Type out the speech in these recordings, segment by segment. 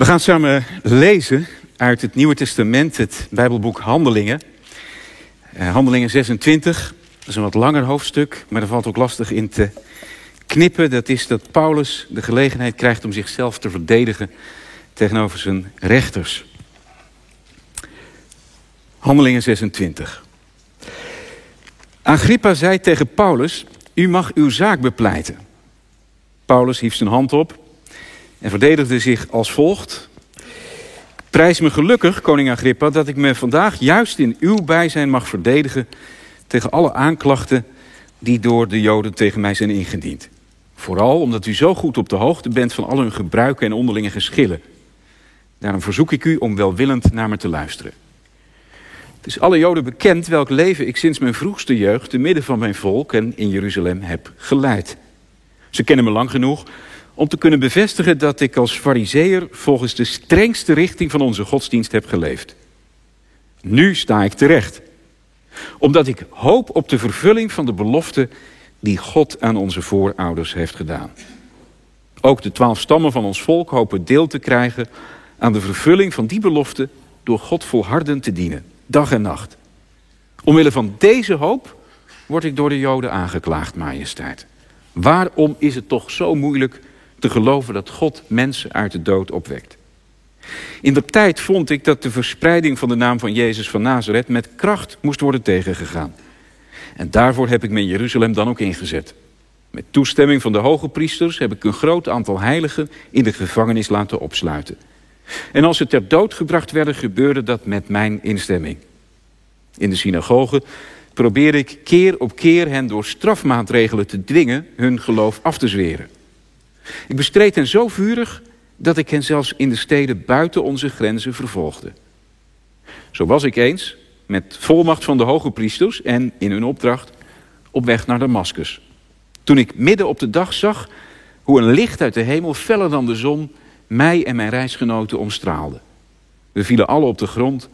We gaan samen lezen uit het Nieuwe Testament, het Bijbelboek Handelingen. Uh, Handelingen 26, dat is een wat langer hoofdstuk, maar er valt ook lastig in te knippen. Dat is dat Paulus de gelegenheid krijgt om zichzelf te verdedigen tegenover zijn rechters. Handelingen 26. Agrippa zei tegen Paulus: U mag uw zaak bepleiten. Paulus hief zijn hand op en verdedigde zich als volgt. Prijs me gelukkig, koning Agrippa, dat ik me vandaag juist in uw bijzijn mag verdedigen tegen alle aanklachten die door de Joden tegen mij zijn ingediend. Vooral omdat u zo goed op de hoogte bent van al hun gebruiken en onderlinge geschillen. Daarom verzoek ik u om welwillend naar me te luisteren. Het is alle Joden bekend welk leven ik sinds mijn vroegste jeugd te midden van mijn volk en in Jeruzalem heb geleid. Ze kennen me lang genoeg om te kunnen bevestigen dat ik als fariseer volgens de strengste richting van onze godsdienst heb geleefd. Nu sta ik terecht, omdat ik hoop op de vervulling van de belofte die God aan onze voorouders heeft gedaan. Ook de twaalf stammen van ons volk hopen deel te krijgen aan de vervulling van die belofte door God volhardend te dienen, dag en nacht. Omwille van deze hoop word ik door de Joden aangeklaagd, majesteit. Waarom is het toch zo moeilijk te geloven dat God mensen uit de dood opwekt? In de tijd vond ik dat de verspreiding van de naam van Jezus van Nazareth met kracht moest worden tegengegaan. En daarvoor heb ik me in Jeruzalem dan ook ingezet. Met toestemming van de hoge priesters heb ik een groot aantal heiligen in de gevangenis laten opsluiten. En als ze ter dood gebracht werden, gebeurde dat met mijn instemming. In de synagoge probeerde ik keer op keer hen door strafmaatregelen te dwingen hun geloof af te zweren. Ik bestreed hen zo vurig dat ik hen zelfs in de steden buiten onze grenzen vervolgde. Zo was ik eens, met volmacht van de hoge priesters en in hun opdracht, op weg naar Damascus. Toen ik midden op de dag zag hoe een licht uit de hemel, feller dan de zon, mij en mijn reisgenoten omstraalde. We vielen alle op de grond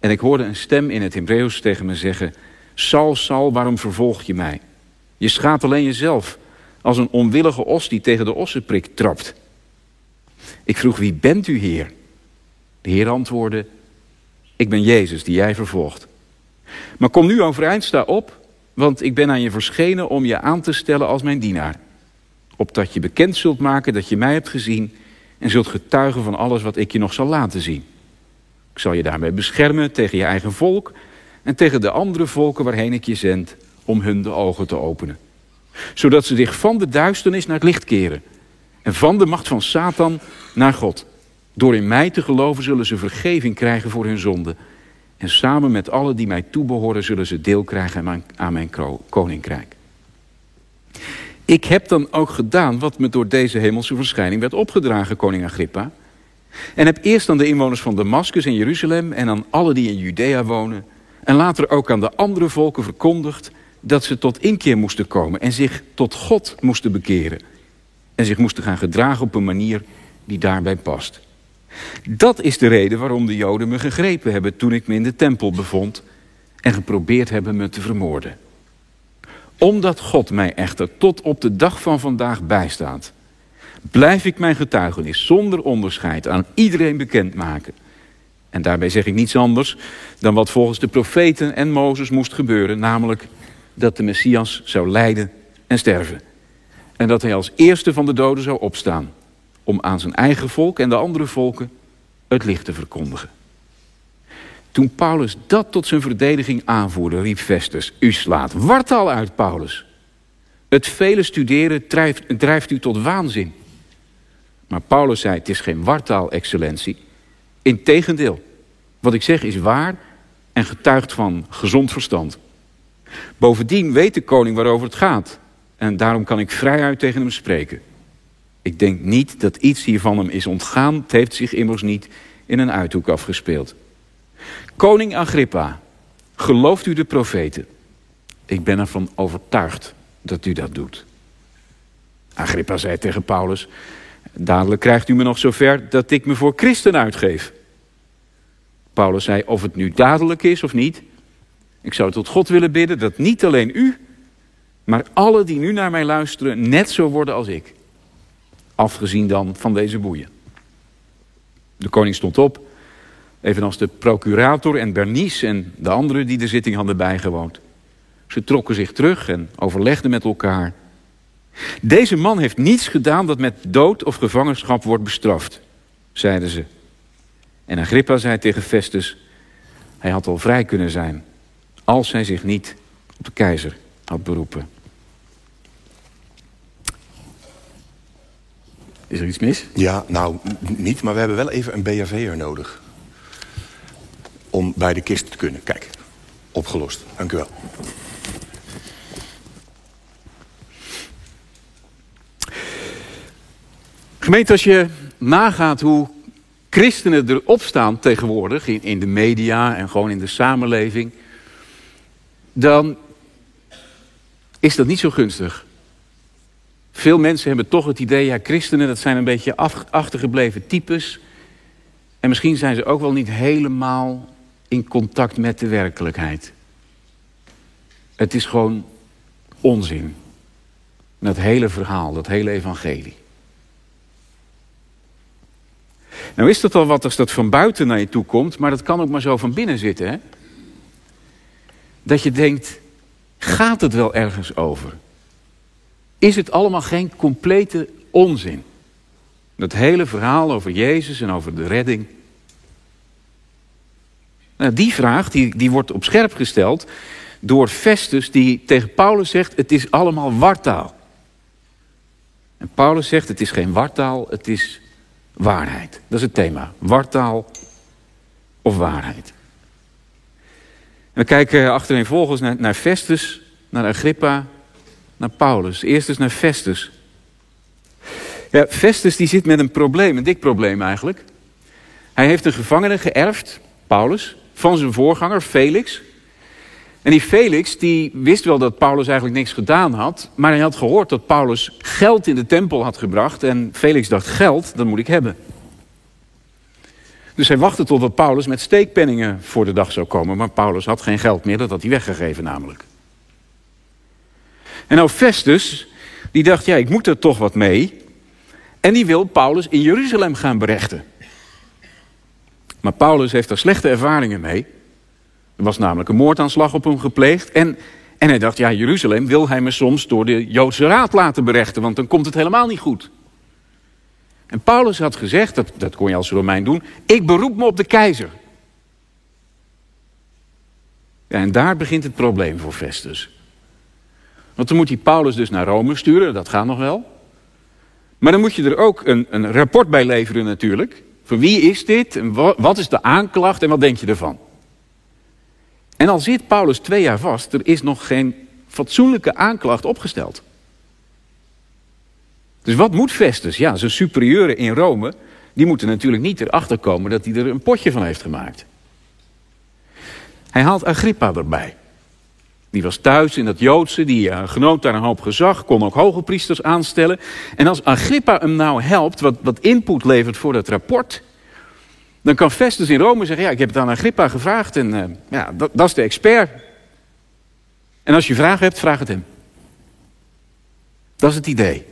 en ik hoorde een stem in het Hebreeuws tegen me zeggen: Sal, Sal, waarom vervolg je mij? Je schaadt alleen jezelf, als een onwillige os die tegen de ossenprik trapt. Ik vroeg, wie bent u, Heer? De Heer antwoordde, ik ben Jezus die jij vervolgt. Maar kom nu overeind, sta op, want ik ben aan je verschenen om je aan te stellen als mijn dienaar. Opdat je bekend zult maken dat je mij hebt gezien en zult getuigen van alles wat ik je nog zal laten zien. Ik zal je daarmee beschermen tegen je eigen volk en tegen de andere volken waarheen ik je zend om hun de ogen te openen. Zodat ze zich van de duisternis naar het licht keren en van de macht van Satan naar God. Door in mij te geloven zullen ze vergeving krijgen voor hun zonden. En samen met allen die mij toebehoren zullen ze deel krijgen aan mijn koninkrijk. Ik heb dan ook gedaan wat me door deze hemelse verschijning werd opgedragen, koning Agrippa. En heb eerst aan de inwoners van Damascus en Jeruzalem en aan alle die in Judea wonen en later ook aan de andere volken verkondigd dat ze tot inkeer moesten komen en zich tot God moesten bekeren. En zich moesten gaan gedragen op een manier die daarbij past. Dat is de reden waarom de Joden me gegrepen hebben toen ik me in de tempel bevond en geprobeerd hebben me te vermoorden. Omdat God mij echter tot op de dag van vandaag bijstaat, blijf ik mijn getuigenis zonder onderscheid aan iedereen bekendmaken en daarbij zeg ik niets anders dan wat volgens de profeten en Mozes moest gebeuren, namelijk dat de Messias zou lijden en sterven. En dat hij als eerste van de doden zou opstaan, om aan zijn eigen volk en de andere volken het licht te verkondigen. Toen Paulus dat tot zijn verdediging aanvoerde, riep Festus: U slaat wartaal uit, Paulus. Het vele studeren drijft, drijft u tot waanzin. Maar Paulus zei: Het is geen wartaal, excellentie. Integendeel, wat ik zeg is waar en getuigt van gezond verstand. Bovendien weet de koning waarover het gaat. En daarom kan ik vrijuit tegen hem spreken. Ik denk niet dat iets hiervan hem is ontgaan. Het heeft zich immers niet in een uithoek afgespeeld. Koning Agrippa, gelooft u de profeten? Ik ben ervan overtuigd dat u dat doet. Agrippa zei tegen Paulus: Dadelijk krijgt u me nog zover dat ik me voor christen uitgeef. Paulus zei, of het nu dadelijk is of niet, ik zou tot God willen bidden dat niet alleen u, maar alle die nu naar mij luisteren net zo worden als ik. Afgezien dan van deze boeien. De koning stond op, evenals de procurator en Bernice en de anderen die de zitting hadden bijgewoond. Ze trokken zich terug en overlegden met elkaar. Deze man heeft niets gedaan dat met dood of gevangenschap wordt bestraft, zeiden ze. En Agrippa zei tegen Festus: Hij had al vrij kunnen zijn, als hij zich niet op de keizer had beroepen. Is er iets mis? Ja, nou, niet, maar we hebben wel even een BHV'er nodig. Om bij de kist te kunnen. Kijk, opgelost. Dank u wel. Gemeente, als je nagaat hoe christenen erop staan tegenwoordig in, in de media en gewoon in de samenleving, dan is dat niet zo gunstig. Veel mensen hebben toch het idee, ja, christenen, dat zijn een beetje achtergebleven types. En misschien zijn ze ook wel niet helemaal in contact met de werkelijkheid. Het is gewoon onzin. Dat hele verhaal, dat hele evangelie. Nou is dat al wat als dat van buiten naar je toe komt, maar dat kan ook maar zo van binnen zitten. Hè? Dat je denkt, gaat het wel ergens over? Is het allemaal geen complete onzin? Dat hele verhaal over Jezus en over de redding. Nou, die vraag die, die wordt op scherp gesteld door Festus, die tegen Paulus zegt: Het is allemaal wartaal. En Paulus zegt: Het is geen wartaal, het is waarheid. Dat is het thema. Wartaal of waarheid. We kijken achtereenvolgens naar, naar Festus, naar Agrippa, naar Paulus. Eerst eens naar Festus. Ja, Festus die zit met een probleem, een dik probleem eigenlijk. Hij heeft een gevangene geërfd, Paulus, van zijn voorganger Felix. En die Felix die wist wel dat Paulus eigenlijk niks gedaan had, maar hij had gehoord dat Paulus geld in de tempel had gebracht en Felix dacht geld, dat moet ik hebben. Dus hij wachtte totdat Paulus met steekpenningen voor de dag zou komen, maar Paulus had geen geld meer, dat had hij weggegeven namelijk. En nou Festus, die dacht, ja, ik moet er toch wat mee. En die wil Paulus in Jeruzalem gaan berechten. Maar Paulus heeft er slechte ervaringen mee. Er was namelijk een moordaanslag op hem gepleegd. En, en hij dacht, ja, Jeruzalem wil hij me soms door de Joodse raad laten berechten, want dan komt het helemaal niet goed. En Paulus had gezegd, dat, dat kon je als Romein doen, ik beroep me op de keizer. Ja, en daar begint het probleem voor Festus. Want dan moet hij Paulus dus naar Rome sturen, dat gaat nog wel. Maar dan moet je er ook een, een rapport bij leveren natuurlijk. Van wie is dit? En wat is de aanklacht en wat denk je ervan? En al zit Paulus twee jaar vast, er is nog geen fatsoenlijke aanklacht opgesteld. Dus wat moet Festus? Ja, zijn superieuren in Rome, die moeten natuurlijk niet erachter komen dat hij er een potje van heeft gemaakt. Hij haalt Agrippa erbij. Die was thuis in dat Joodse, die uh, genoot daar een hoop gezag, kon ook hoge priesters aanstellen. En als Agrippa hem nou helpt, wat, wat input levert voor dat rapport, dan kan Festus in Rome zeggen, ja, ik heb het aan Agrippa gevraagd en uh, ja, dat, dat is de expert. En als je vragen hebt, vraag het hem. Dat is het idee.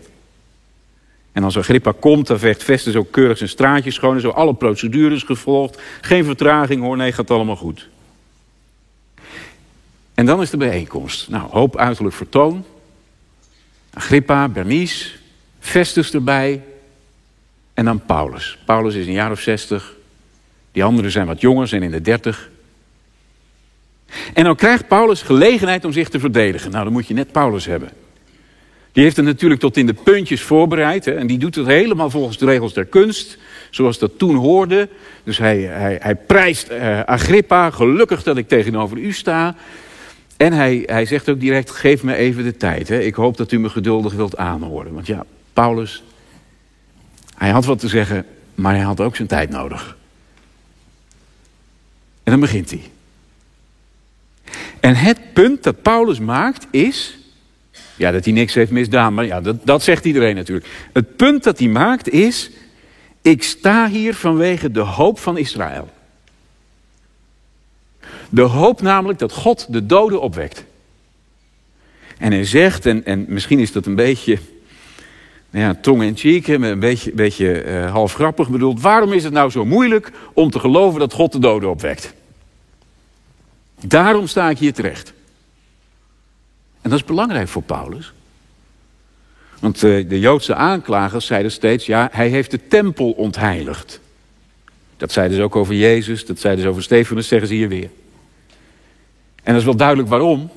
En als Agrippa komt, dan vecht Festus ook keurig zijn straatjes schoon en zo alle procedures gevolgd. Geen vertraging hoor, nee, gaat allemaal goed. En dan is de bijeenkomst. Nou, hoop uiterlijk vertoon. Agrippa, Bernice, Festus erbij. En dan Paulus. Paulus is een jaar of zestig. Die anderen zijn wat jonger, zijn in de dertig. En dan krijgt Paulus gelegenheid om zich te verdedigen. Nou, dan moet je net Paulus hebben. Die heeft het natuurlijk tot in de puntjes voorbereid. Hè, en die doet het helemaal volgens de regels der kunst. Zoals dat toen hoorde. Dus hij, hij, hij prijst uh, Agrippa. Gelukkig dat ik tegenover u sta. En hij, hij zegt ook direct, geef me even de tijd. Hè. Ik hoop dat u me geduldig wilt aanhoren. Want ja, Paulus, hij had wat te zeggen, maar hij had ook zijn tijd nodig. En dan begint hij. En het punt dat Paulus maakt is, ja, dat hij niks heeft misdaan, maar ja, dat, dat zegt iedereen natuurlijk. Het punt dat hij maakt is, ik sta hier vanwege de hoop van Israël. De hoop namelijk dat God de doden opwekt. En hij zegt, en, en misschien is dat een beetje ja, tong en cheek, een beetje, beetje uh, half grappig bedoeld. Waarom is het nou zo moeilijk om te geloven dat God de doden opwekt? Daarom sta ik hier terecht. En dat is belangrijk voor Paulus. Want uh, de Joodse aanklagers zeiden steeds, ja, hij heeft de tempel ontheiligd. Dat zeiden ze ook over Jezus, dat zeiden ze over Stefanus, zeggen ze hier weer. En dat is wel duidelijk waarom.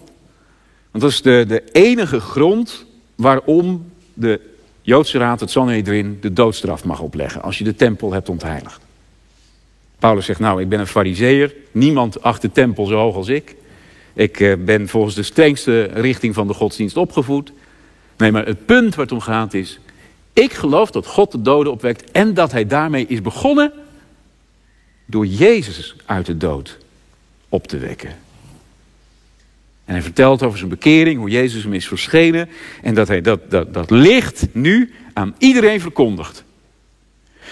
Want dat is de, de enige grond waarom de Joodse raad, het Sanhedrin, de doodstraf mag opleggen. Als je de tempel hebt ontheiligd. Paulus zegt, nou, ik ben een fariseer. Niemand acht de tempel zo hoog als ik. Ik eh, ben volgens de strengste richting van de godsdienst opgevoed. Nee, maar het punt waar het om gaat is... ik geloof dat God de doden opwekt... en dat hij daarmee is begonnen... door Jezus uit de dood op te wekken. En hij vertelt over zijn bekering, hoe Jezus hem is verschenen... en dat hij dat, dat, dat licht nu aan iedereen verkondigt.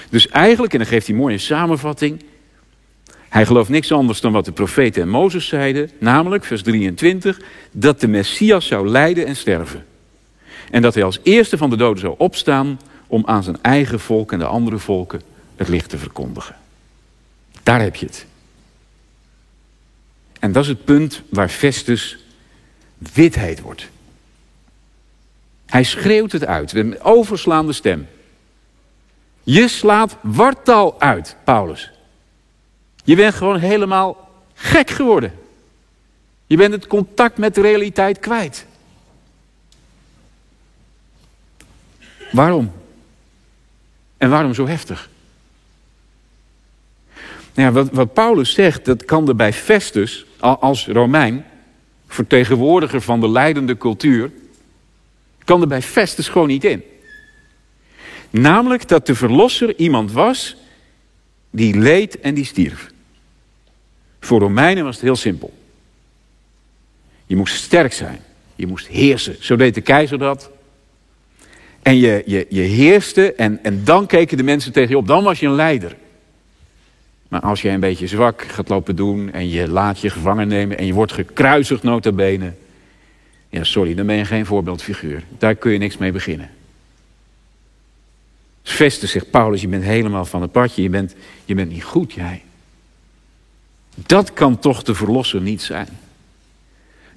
Dus eigenlijk, en dan geeft hij een mooie samenvatting... Hij gelooft niks anders dan wat de profeten en Mozes zeiden, namelijk, vers 23, dat de Messias zou lijden en sterven. En dat hij als eerste van de doden zou opstaan om aan zijn eigen volk en de andere volken het licht te verkondigen. Daar heb je het. En dat is het punt waar Festus witheid wordt. Hij schreeuwt het uit met een overslaande stem. Je slaat wartaal uit, Paulus. Je bent gewoon helemaal gek geworden. Je bent het contact met de realiteit kwijt. Waarom? En waarom zo heftig? Nou ja, wat, Paulus zegt, dat kan er bij Festus, als Romein, vertegenwoordiger van de leidende cultuur, kan er bij Festus gewoon niet in. Namelijk dat de verlosser iemand was die leed en die stierf. Voor Romeinen was het heel simpel. Je moest sterk zijn. Je moest heersen. Zo deed de keizer dat. En je, je, je heerste en, en dan keken de mensen tegen je op. Dan was je een leider. Maar als je een beetje zwak gaat lopen doen en je laat je gevangen nemen en je wordt gekruisigd nota bene. Ja, sorry, dan ben je geen voorbeeldfiguur. Daar kun je niks mee beginnen. Festus zegt Paulus, je bent helemaal van het padje. Je bent, je bent niet goed, jij. Dat kan toch de verlosser niet zijn.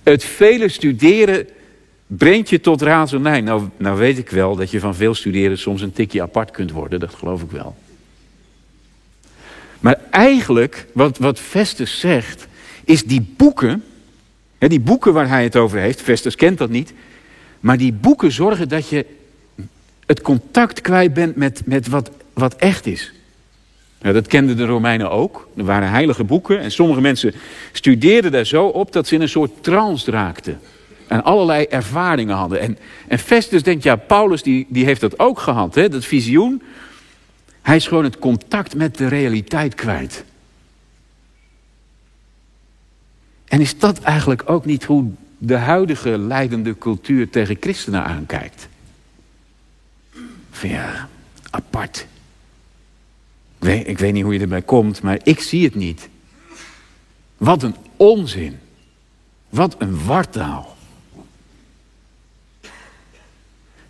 Het vele studeren brengt je tot razernij. Nou, nou weet ik wel dat je van veel studeren soms een tikje apart kunt worden. Dat geloof ik wel. Maar eigenlijk, wat, wat Festus zegt, is die boeken, hè, die boeken waar hij het over heeft, Festus kent dat niet, maar die boeken zorgen dat je het contact kwijt bent met, met wat, wat echt is. Nou, dat kenden de Romeinen ook. Er waren heilige boeken en sommige mensen studeerden daar zo op dat ze in een soort trance raakten. En allerlei ervaringen hadden. En, en Festus denkt, ja, Paulus die, die heeft dat ook gehad, hè, dat visioen. Hij is gewoon het contact met de realiteit kwijt. En is dat eigenlijk ook niet hoe de huidige leidende cultuur tegen christenen aankijkt? Ja, apart. Ik weet, niet hoe je erbij komt, maar ik zie het niet. Wat een onzin. Wat een wartaal.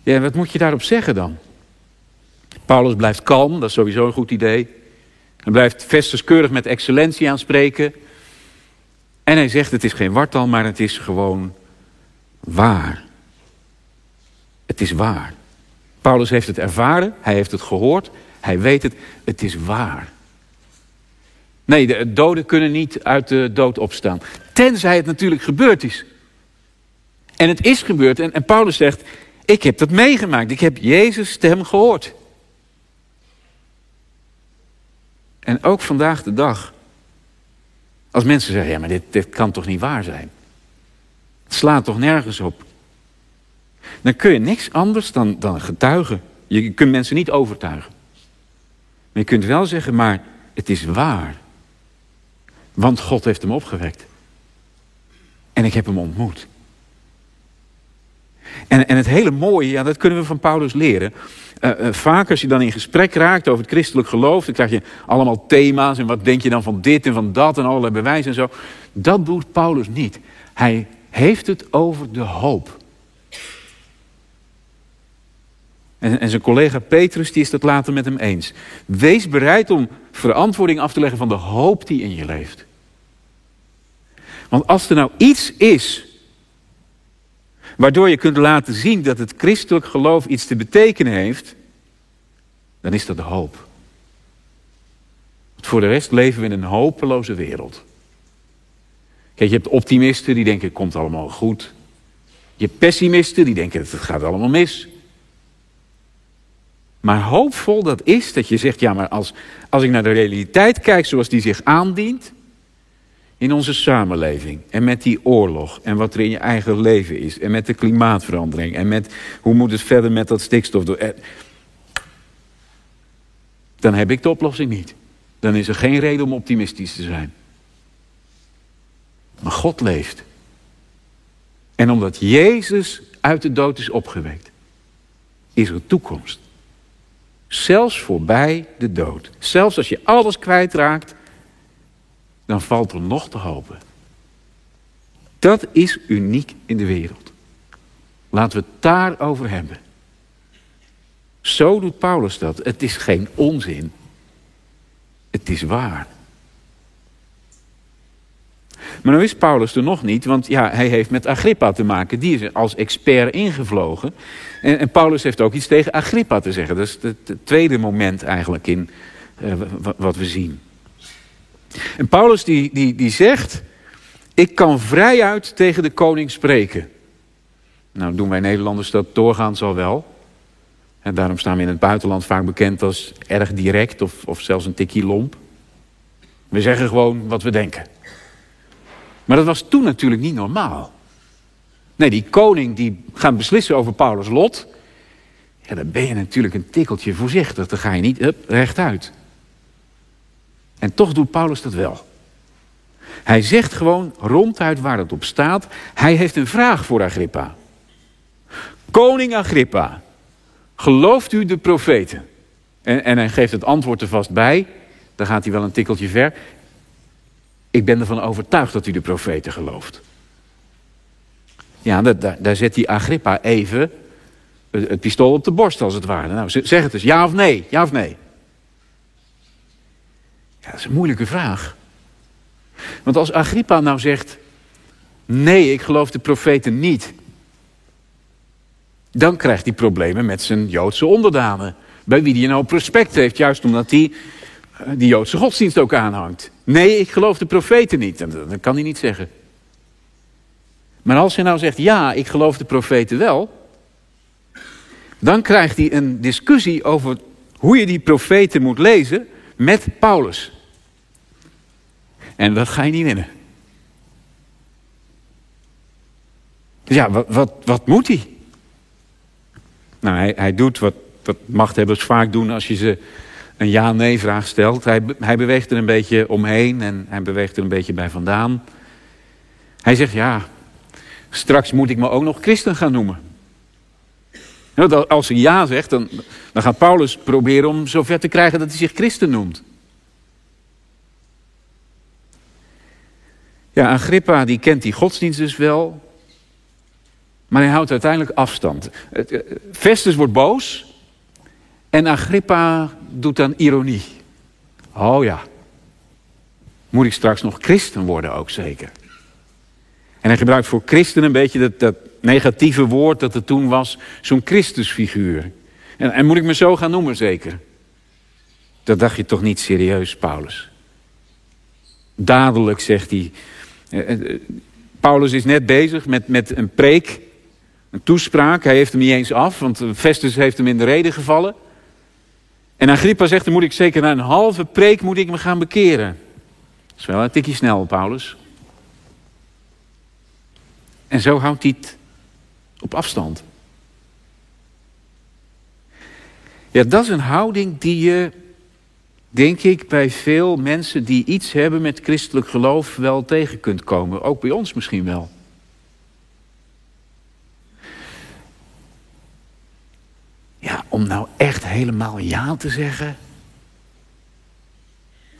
Ja, wat moet je daarop zeggen dan? Paulus blijft kalm, dat is sowieso een goed idee. Hij blijft Festus keurig met excellentie aanspreken. En hij zegt, het is geen wartaal, maar het is gewoon waar. Het is waar. Paulus heeft het ervaren, hij heeft het gehoord, hij weet het, het is waar. Nee, de doden kunnen niet uit de dood opstaan. Tenzij het natuurlijk gebeurd is. En het is gebeurd. En, en Paulus zegt, ik heb dat meegemaakt. Ik heb Jezus' stem gehoord. En ook vandaag de dag. Als mensen zeggen, ja maar dit, dit kan toch niet waar zijn. Het slaat toch nergens op. Dan kun je niks anders dan, dan getuigen. Je kunt mensen niet overtuigen. Je kunt wel zeggen, maar het is waar. Want God heeft hem opgewekt. En ik heb hem ontmoet. En, en het hele mooie, ja, dat kunnen we van Paulus leren. Uh, vaak als je dan in gesprek raakt over het christelijk geloof, dan krijg je allemaal thema's en wat denk je dan van dit en van dat en allerlei bewijzen en zo. Dat doet Paulus niet. Hij heeft het over de hoop. En, en zijn collega Petrus die is dat later met hem eens. Wees bereid om verantwoording af te leggen van de hoop die in je leeft. Want als er nou iets is waardoor je kunt laten zien dat het christelijk geloof iets te betekenen heeft, dan is dat de hoop. voor de rest leven we in een hopeloze wereld. Kijk, je hebt optimisten die denken het komt allemaal goed. Je hebt pessimisten die denken het gaat allemaal mis. Maar hoopvol dat is dat je zegt, ja maar als, als ik naar de realiteit kijk zoals die zich aandient in onze samenleving en met die oorlog en wat er in je eigen leven is en met de klimaatverandering en met hoe moet het verder met dat stikstof, dan heb ik de oplossing niet. Dan is er geen reden om optimistisch te zijn. Maar God leeft. En omdat Jezus uit de dood is opgewekt, is er toekomst. Zelfs voorbij de dood. Zelfs als je alles kwijtraakt, dan valt er nog te hopen. Dat is uniek in de wereld. Laten we het daarover hebben. Zo doet Paulus dat. Het is geen onzin. Het is waar. Maar nu is Paulus er nog niet, want ja, hij heeft met Agrippa te maken. Die is als expert ingevlogen. En, Paulus heeft ook iets tegen Agrippa te zeggen. Dat is het, tweede moment eigenlijk in uh, wat we zien. En Paulus die, die, die zegt, ik kan vrijuit tegen de koning spreken. Nou doen wij Nederlanders dat doorgaans al wel. En daarom staan we in het buitenland vaak bekend als erg direct of, of zelfs een tikkie lomp. We zeggen gewoon wat we denken. Maar dat was toen natuurlijk niet normaal. Nee, die koning die gaat beslissen over Paulus' lot. Ja, dan ben je natuurlijk een tikkeltje voorzichtig. Dan ga je niet up, rechtuit. En toch doet Paulus dat wel. Hij zegt gewoon ronduit waar het op staat. Hij heeft een vraag voor Agrippa. Koning Agrippa, gelooft u de profeten? En, en hij geeft het antwoord er vast bij. Dan gaat hij wel een tikkeltje ver. Ik ben ervan overtuigd dat u de profeten gelooft. Ja, daar, daar zet die Agrippa even het, pistool op de borst als het ware. Nou, zeg het eens, ja of nee? Ja of nee? Ja, dat is een moeilijke vraag. Want als Agrippa nou zegt: Nee, ik geloof de profeten niet. Dan krijgt hij problemen met zijn Joodse onderdanen. Bij wie hij nou respect heeft, juist omdat hij eh, die Joodse godsdienst ook aanhangt. Nee, ik geloof de profeten niet. Dat kan hij niet zeggen. Maar als hij nou zegt, ja, ik geloof de profeten wel. Dan krijgt hij een discussie over hoe je die profeten moet lezen met Paulus. En dat ga je niet winnen. Dus ja, wat, wat, wat moet hij? Nou, hij, hij doet wat, wat machthebbers vaak doen als je ze een ja-nee vraag stelt. Hij, hij beweegt er een beetje omheen en hij beweegt er een beetje bij vandaan. Hij zegt, ja, straks moet ik me ook nog christen gaan noemen. Als hij ja zegt, dan, dan gaat Paulus proberen om zover te krijgen dat hij zich christen noemt. Ja, Agrippa die kent die godsdienst dus wel. Maar hij houdt uiteindelijk afstand. Eh, Festus wordt boos. En Agrippa doet dan ironie. Oh ja. Moet ik straks nog christen worden ook zeker? En hij gebruikt voor christen een beetje dat, dat negatieve woord dat er toen was. Zo'n Christusfiguur. En, en moet ik me zo gaan noemen zeker? Dat dacht je toch niet serieus, Paulus? Dadelijk zegt hij. Eh, eh, Paulus is net bezig met, met een preek, een toespraak. Hij heeft hem niet eens af, want Festus heeft hem in de reden gevallen. En Agrippa zegt, dan moet ik zeker na een halve preek moet ik me gaan bekeren. Dat is wel een tikje snel, Paulus. En zo houdt hij het op afstand. Ja, dat is een houding die je, denk ik, bij veel mensen die iets hebben met christelijk geloof wel tegen kunt komen. Ook bij ons misschien wel. Ja, om nou echt helemaal ja te zeggen.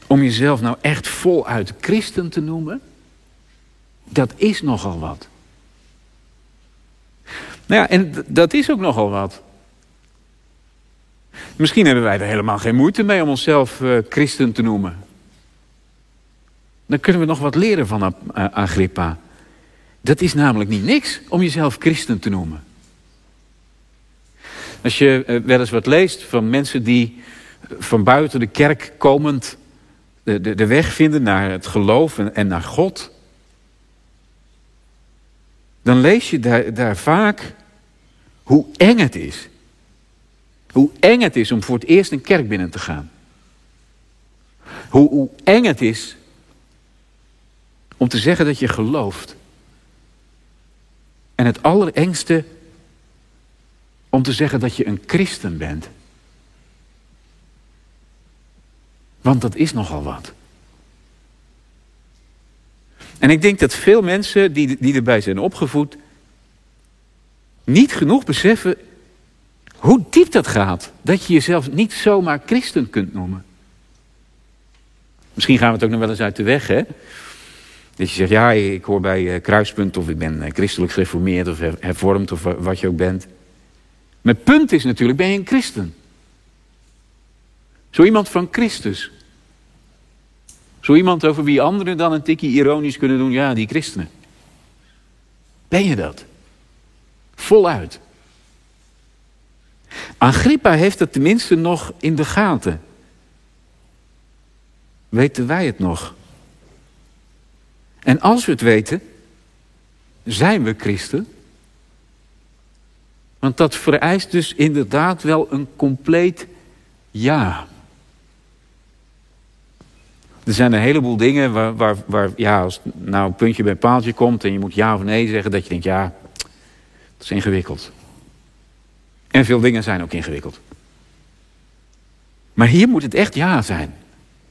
Om jezelf nou echt voluit christen te noemen. Dat is nogal wat. Nou ja, en dat is ook nogal wat. Misschien hebben wij er helemaal geen moeite mee om onszelf uh, christen te noemen. Dan kunnen we nog wat leren van Agrippa. Dat is namelijk niet niks om jezelf christen te noemen. Als je uh, wel eens wat leest van mensen die van buiten de kerk komend de, de, de weg vinden naar het geloof en, en naar God. Dan lees je daar, daar vaak hoe eng het is. Hoe eng het is om voor het eerst een kerk binnen te gaan. Hoe, hoe eng het is om te zeggen dat je gelooft. En het allerengste om te zeggen dat je een christen bent. Want dat is nogal wat. En ik denk dat veel mensen die, die erbij zijn opgevoed, niet genoeg beseffen hoe diep dat gaat. Dat je jezelf niet zomaar christen kunt noemen. Misschien gaan we het ook nog wel eens uit de weg, hè? Dat je zegt, ja, ik hoor bij eh, Kruispunt of ik ben eh, christelijk gereformeerd of hervormd of wat je ook bent. Het punt is natuurlijk, ben je een christen? Zo iemand van Christus. Zo iemand over wie anderen dan een tikkie ironisch kunnen doen, ja, die christenen. Ben je dat? Voluit. Agrippa heeft het tenminste nog in de gaten. Weten wij het nog? En als we het weten, zijn we christen? Want dat vereist dus inderdaad wel een compleet ja. Er zijn een heleboel dingen waar, waar, waar ja, als nou een puntje bij een paaltje komt en je moet ja of nee zeggen, dat je denkt, ja, dat is ingewikkeld. En veel dingen zijn ook ingewikkeld. Maar hier moet het echt ja zijn.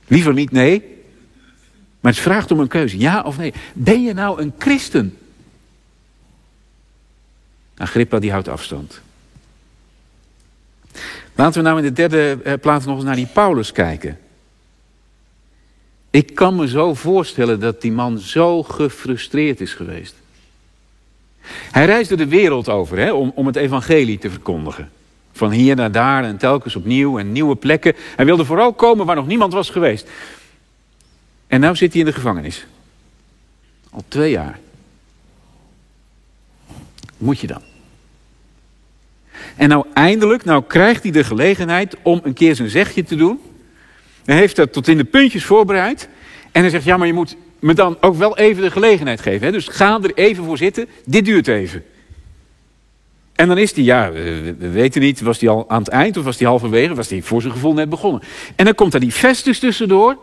Liever niet nee, maar het vraagt om een keuze, ja of nee. Ben je nou een christen? Agrippa die houdt afstand. Laten we nou in de derde eh, plaats nog eens naar die Paulus kijken. Ik kan me zo voorstellen dat die man zo gefrustreerd is geweest. Hij reisde de wereld over hè, om, om het evangelie te verkondigen. Van hier naar daar en telkens opnieuw en nieuwe plekken. Hij wilde vooral komen waar nog niemand was geweest. En nu zit hij in de gevangenis. Al twee jaar. Moet je dan? En nou eindelijk, nou krijgt hij de gelegenheid om een keer zijn zegje te doen. Hij heeft dat tot in de puntjes voorbereid. En hij zegt, ja, maar je moet me dan ook wel even de gelegenheid geven. Hè? Dus ga er even voor zitten, dit duurt even. En dan is hij, ja, we, weten niet, was hij al aan het eind of was hij halverwege? Was hij voor zijn gevoel net begonnen? En dan komt daar die Festus tussendoor.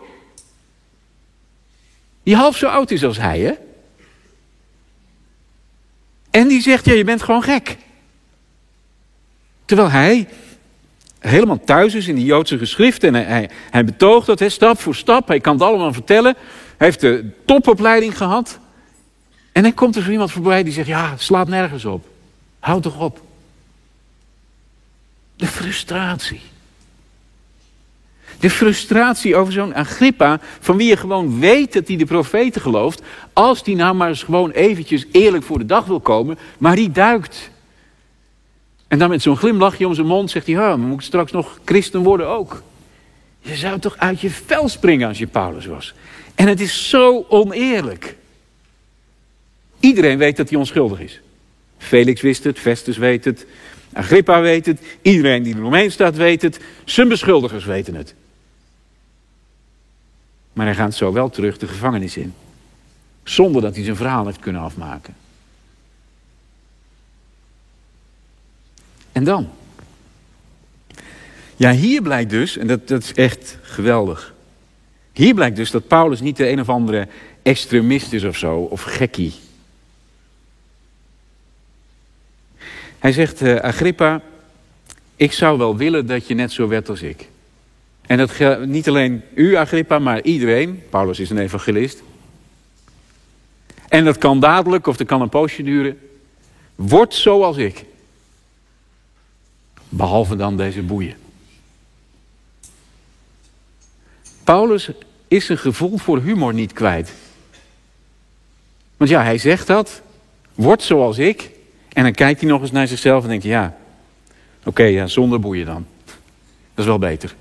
Die half zo oud is als hij, hè? En die zegt, ja, je bent gewoon gek. Terwijl hij helemaal thuis is in die Joodse geschriften. En hij, hij, betoogt dat, hè, stap voor stap. Hij kan het allemaal vertellen. Hij heeft de topopleiding gehad. En dan komt er zo iemand voorbij die zegt, ja, slaat nergens op. Houd toch op. De frustratie. De frustratie over zo'n Agrippa, van wie je gewoon weet dat hij de profeten gelooft, als die nou maar eens gewoon eventjes eerlijk voor de dag wil komen, maar die duikt. En dan met zo'n glimlachje om zijn mond zegt hij, ha, moet ik straks nog christen worden ook. Je zou toch uit je vel springen als je Paulus was. En het is zo oneerlijk. Iedereen weet dat hij onschuldig is. Felix wist het, Festus weet het, Agrippa weet het, iedereen die er omheen staat weet het, zijn beschuldigers weten het. Maar hij gaat zo wel terug de gevangenis in. Zonder dat hij zijn verhaal heeft kunnen afmaken. En dan? Ja, hier blijkt dus, en dat, dat is echt geweldig. Hier blijkt dus dat Paulus niet de een of andere extremist is of zo, of gekkie. Hij zegt, uh, Agrippa, ik zou wel willen dat je net zo werd als ik. En dat geldt niet alleen u, Agrippa, maar iedereen. Paulus is een evangelist. En dat kan dadelijk, of dat kan een poosje duren. Word zoals ik. Behalve dan deze boeien. Paulus is zijn gevoel voor humor niet kwijt. Want ja, hij zegt dat. Word zoals ik. En dan kijkt hij nog eens naar zichzelf en denkt: ja, oké, ja, zonder boeien dan. Dat is wel beter.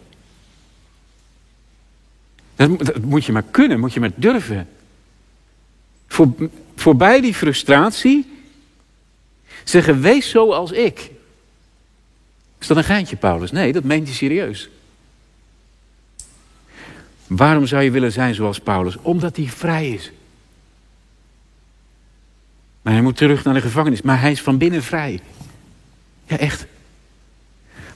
Dat, moet je maar kunnen, moet je maar durven. Voor, voorbij die frustratie zeggen, wees zo als ik. Is dat een geintje, Paulus? Nee, dat meent hij serieus. Waarom zou je willen zijn zoals Paulus? Omdat hij vrij is. Maar hij moet terug naar de gevangenis. Maar hij is van binnen vrij. Ja, echt.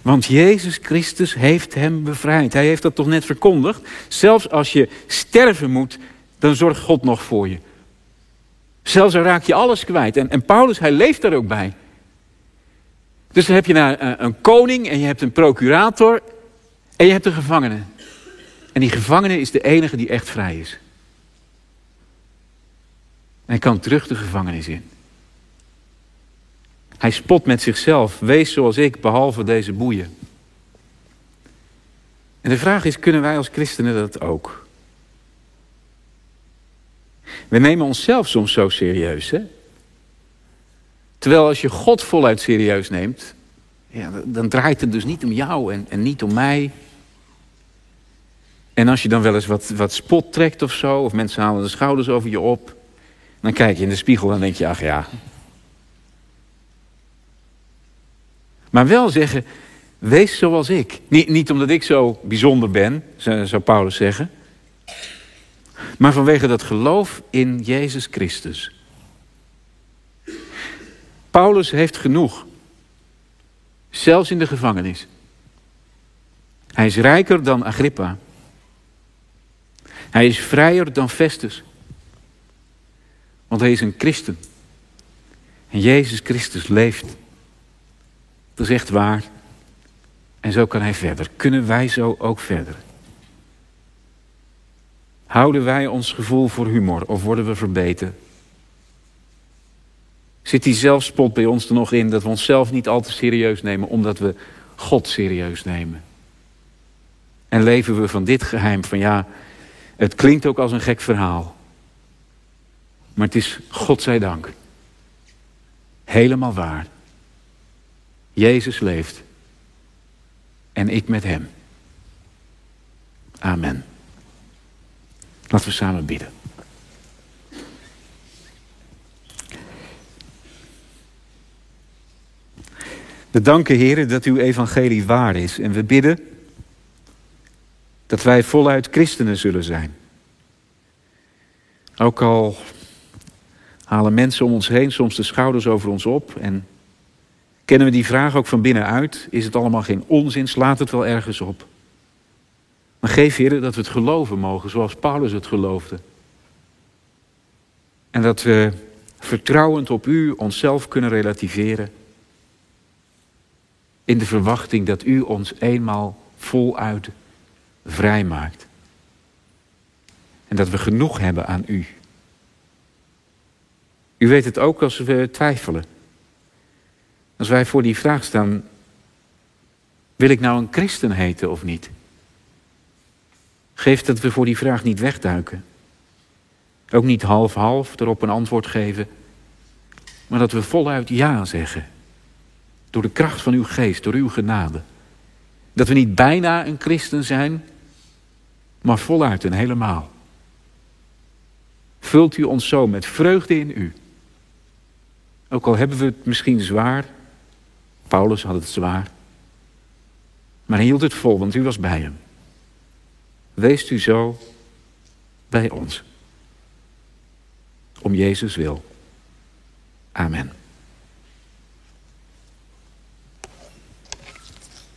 Want Jezus Christus heeft hem bevrijd. Hij heeft dat toch net verkondigd? Zelfs als je sterven moet, dan zorgt God nog voor je. Zelfs dan raak je alles kwijt. En, en Paulus, hij leeft daar ook bij. Dus dan heb je een, een koning en je hebt een procurator en je hebt een gevangene. En die gevangene is de enige die echt vrij is. En hij kan terug de gevangenis in. Hij spot met zichzelf. Wees zoals ik, behalve deze boeien. En de vraag is, kunnen wij als christenen dat ook? We nemen onszelf soms zo serieus, hè? Terwijl als je God voluit serieus neemt, ja, dan draait het dus niet om jou en, en niet om mij. En als je dan wel eens wat, wat spot trekt of zo, of mensen halen de schouders over je op, dan kijk je in de spiegel en denk je, ach ja. Maar wel zeggen, wees zoals ik. Niet, niet omdat ik zo bijzonder ben, zou Paulus zeggen. Maar vanwege dat geloof in Jezus Christus. Paulus heeft genoeg. Zelfs in de gevangenis. Hij is rijker dan Agrippa. Hij is vrijer dan Festus. Want hij is een christen. En Jezus Christus leeft. Dat is echt waar. En zo kan hij verder. Kunnen wij zo ook verder? Houden wij ons gevoel voor humor of worden we verbeten? Zit die zelfspot bij ons er nog in dat we onszelf niet al te serieus nemen omdat we God serieus nemen? En leven we van dit geheim van ja, het klinkt ook als een gek verhaal. Maar het is, God zij dank, helemaal waar. Jezus leeft en ik met Hem. Amen. Laten we samen bidden. We danken, Heer, dat uw evangelie waar is. En we bidden dat wij voluit christenen zullen zijn. Ook al halen mensen om ons heen soms de schouders over ons op en kennen we die vraag ook van binnenuit, is het allemaal geen onzin, slaat het wel ergens op. Maar geef Heer dat we het geloven mogen zoals Paulus het geloofde. En dat we vertrouwend op U onszelf kunnen relativeren. In de verwachting dat U ons eenmaal voluit vrijmaakt. En dat we genoeg hebben aan U. U weet het ook als we twijfelen. Als wij voor die vraag staan, wil ik nou een christen heten of niet? Geef dat we voor die vraag niet wegduiken. Ook niet half-half erop een antwoord geven, maar dat we voluit ja zeggen. Door de kracht van uw geest, door uw genade. Dat we niet bijna een christen zijn, maar voluit en helemaal. Vult u ons zo met vreugde in u. Ook al hebben we het misschien zwaar. Paulus had het zwaar. Maar hij hield het vol, want u was bij hem. Weest u zo bij ons. Om Jezus wil. Amen.